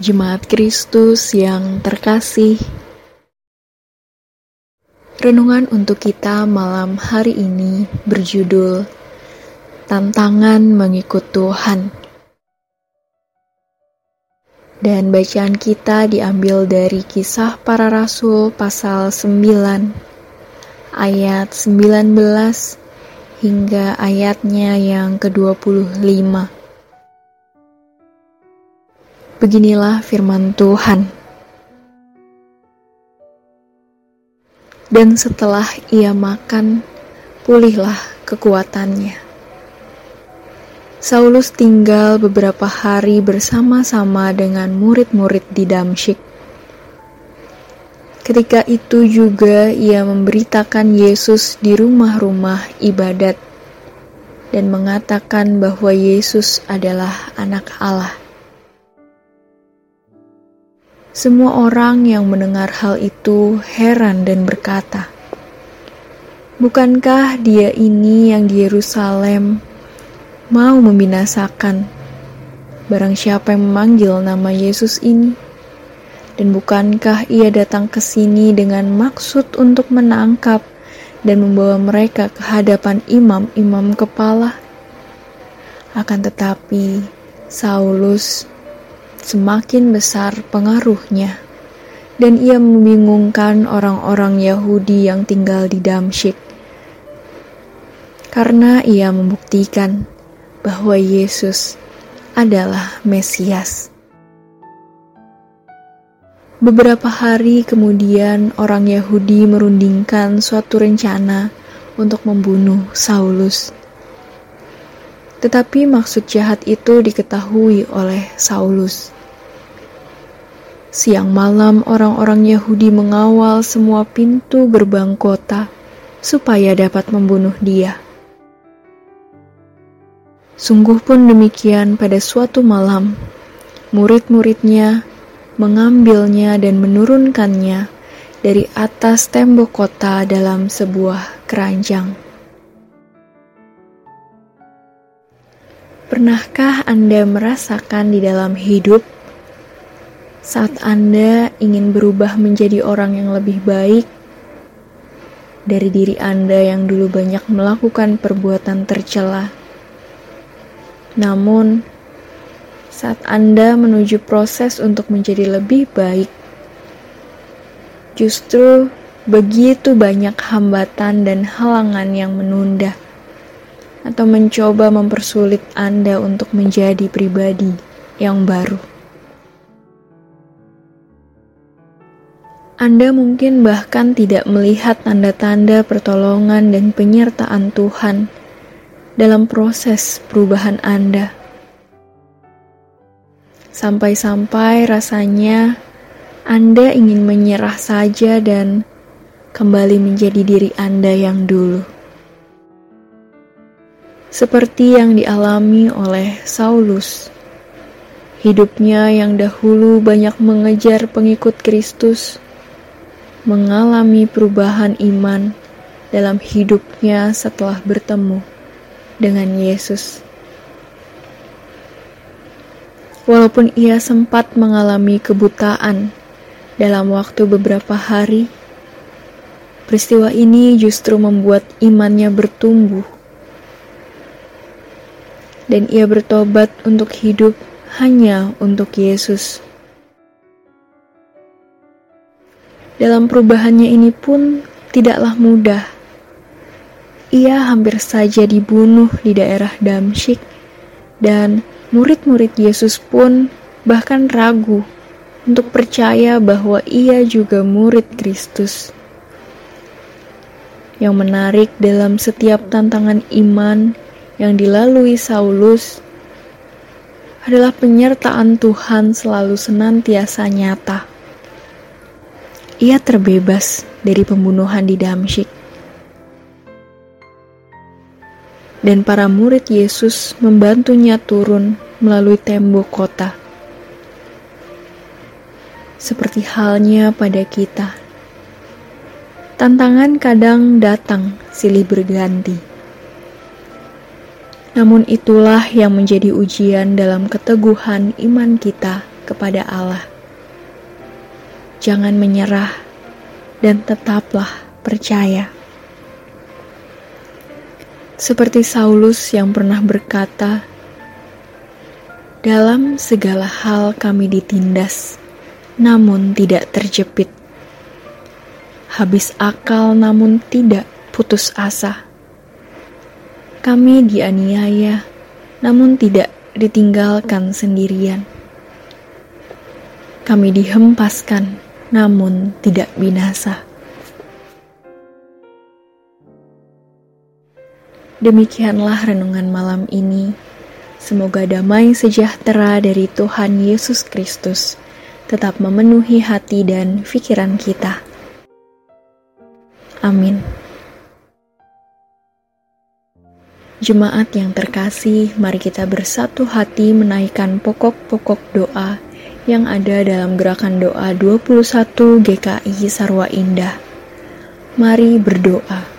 Jemaat Kristus yang terkasih, renungan untuk kita malam hari ini berjudul Tantangan Mengikut Tuhan. Dan bacaan kita diambil dari kisah para rasul pasal 9 ayat 19 hingga ayatnya yang ke-25. Beginilah firman Tuhan. Dan setelah ia makan, pulihlah kekuatannya. Saulus tinggal beberapa hari bersama-sama dengan murid-murid di Damsyik. Ketika itu juga ia memberitakan Yesus di rumah-rumah ibadat dan mengatakan bahwa Yesus adalah anak Allah. Semua orang yang mendengar hal itu heran dan berkata, "Bukankah Dia ini yang di Yerusalem mau membinasakan barang siapa yang memanggil nama Yesus ini? Dan bukankah Ia datang ke sini dengan maksud untuk menangkap dan membawa mereka ke hadapan imam-imam kepala?" Akan tetapi, Saulus semakin besar pengaruhnya, dan ia membingungkan orang-orang Yahudi yang tinggal di Damsyik, karena ia membuktikan bahwa Yesus adalah Mesias. Beberapa hari kemudian, orang Yahudi merundingkan suatu rencana untuk membunuh Saulus. Tetapi maksud jahat itu diketahui oleh Saulus. Siang malam orang-orang Yahudi mengawal semua pintu gerbang kota supaya dapat membunuh dia. Sungguh pun demikian pada suatu malam, murid-muridnya mengambilnya dan menurunkannya dari atas tembok kota dalam sebuah keranjang. Pernahkah Anda merasakan di dalam hidup saat Anda ingin berubah menjadi orang yang lebih baik dari diri Anda yang dulu banyak melakukan perbuatan tercela? Namun, saat Anda menuju proses untuk menjadi lebih baik, justru begitu banyak hambatan dan halangan yang menunda atau mencoba mempersulit Anda untuk menjadi pribadi yang baru. Anda mungkin bahkan tidak melihat tanda-tanda pertolongan dan penyertaan Tuhan dalam proses perubahan Anda. Sampai-sampai rasanya Anda ingin menyerah saja dan kembali menjadi diri Anda yang dulu seperti yang dialami oleh Saulus. Hidupnya yang dahulu banyak mengejar pengikut Kristus, mengalami perubahan iman dalam hidupnya setelah bertemu dengan Yesus. Walaupun ia sempat mengalami kebutaan dalam waktu beberapa hari, peristiwa ini justru membuat imannya bertumbuh dan ia bertobat untuk hidup hanya untuk Yesus. Dalam perubahannya ini pun tidaklah mudah. Ia hampir saja dibunuh di daerah Damsyik dan murid-murid Yesus pun bahkan ragu untuk percaya bahwa ia juga murid Kristus. Yang menarik dalam setiap tantangan iman yang dilalui Saulus adalah penyertaan Tuhan selalu senantiasa nyata. Ia terbebas dari pembunuhan di Damsyik. Dan para murid Yesus membantunya turun melalui tembok kota. Seperti halnya pada kita. Tantangan kadang datang silih berganti namun itulah yang menjadi ujian dalam keteguhan iman kita kepada Allah. Jangan menyerah dan tetaplah percaya. Seperti Saulus yang pernah berkata, "Dalam segala hal kami ditindas, namun tidak terjepit. Habis akal, namun tidak putus asa. Kami dianiaya, namun tidak ditinggalkan sendirian. Kami dihempaskan, namun tidak binasa." Demikianlah renungan malam ini. Semoga damai sejahtera dari Tuhan Yesus Kristus tetap memenuhi hati dan pikiran kita. Amin. Jemaat yang terkasih, mari kita bersatu hati menaikkan pokok-pokok doa yang ada dalam gerakan doa 21 GKI Sarwa Indah. Mari berdoa.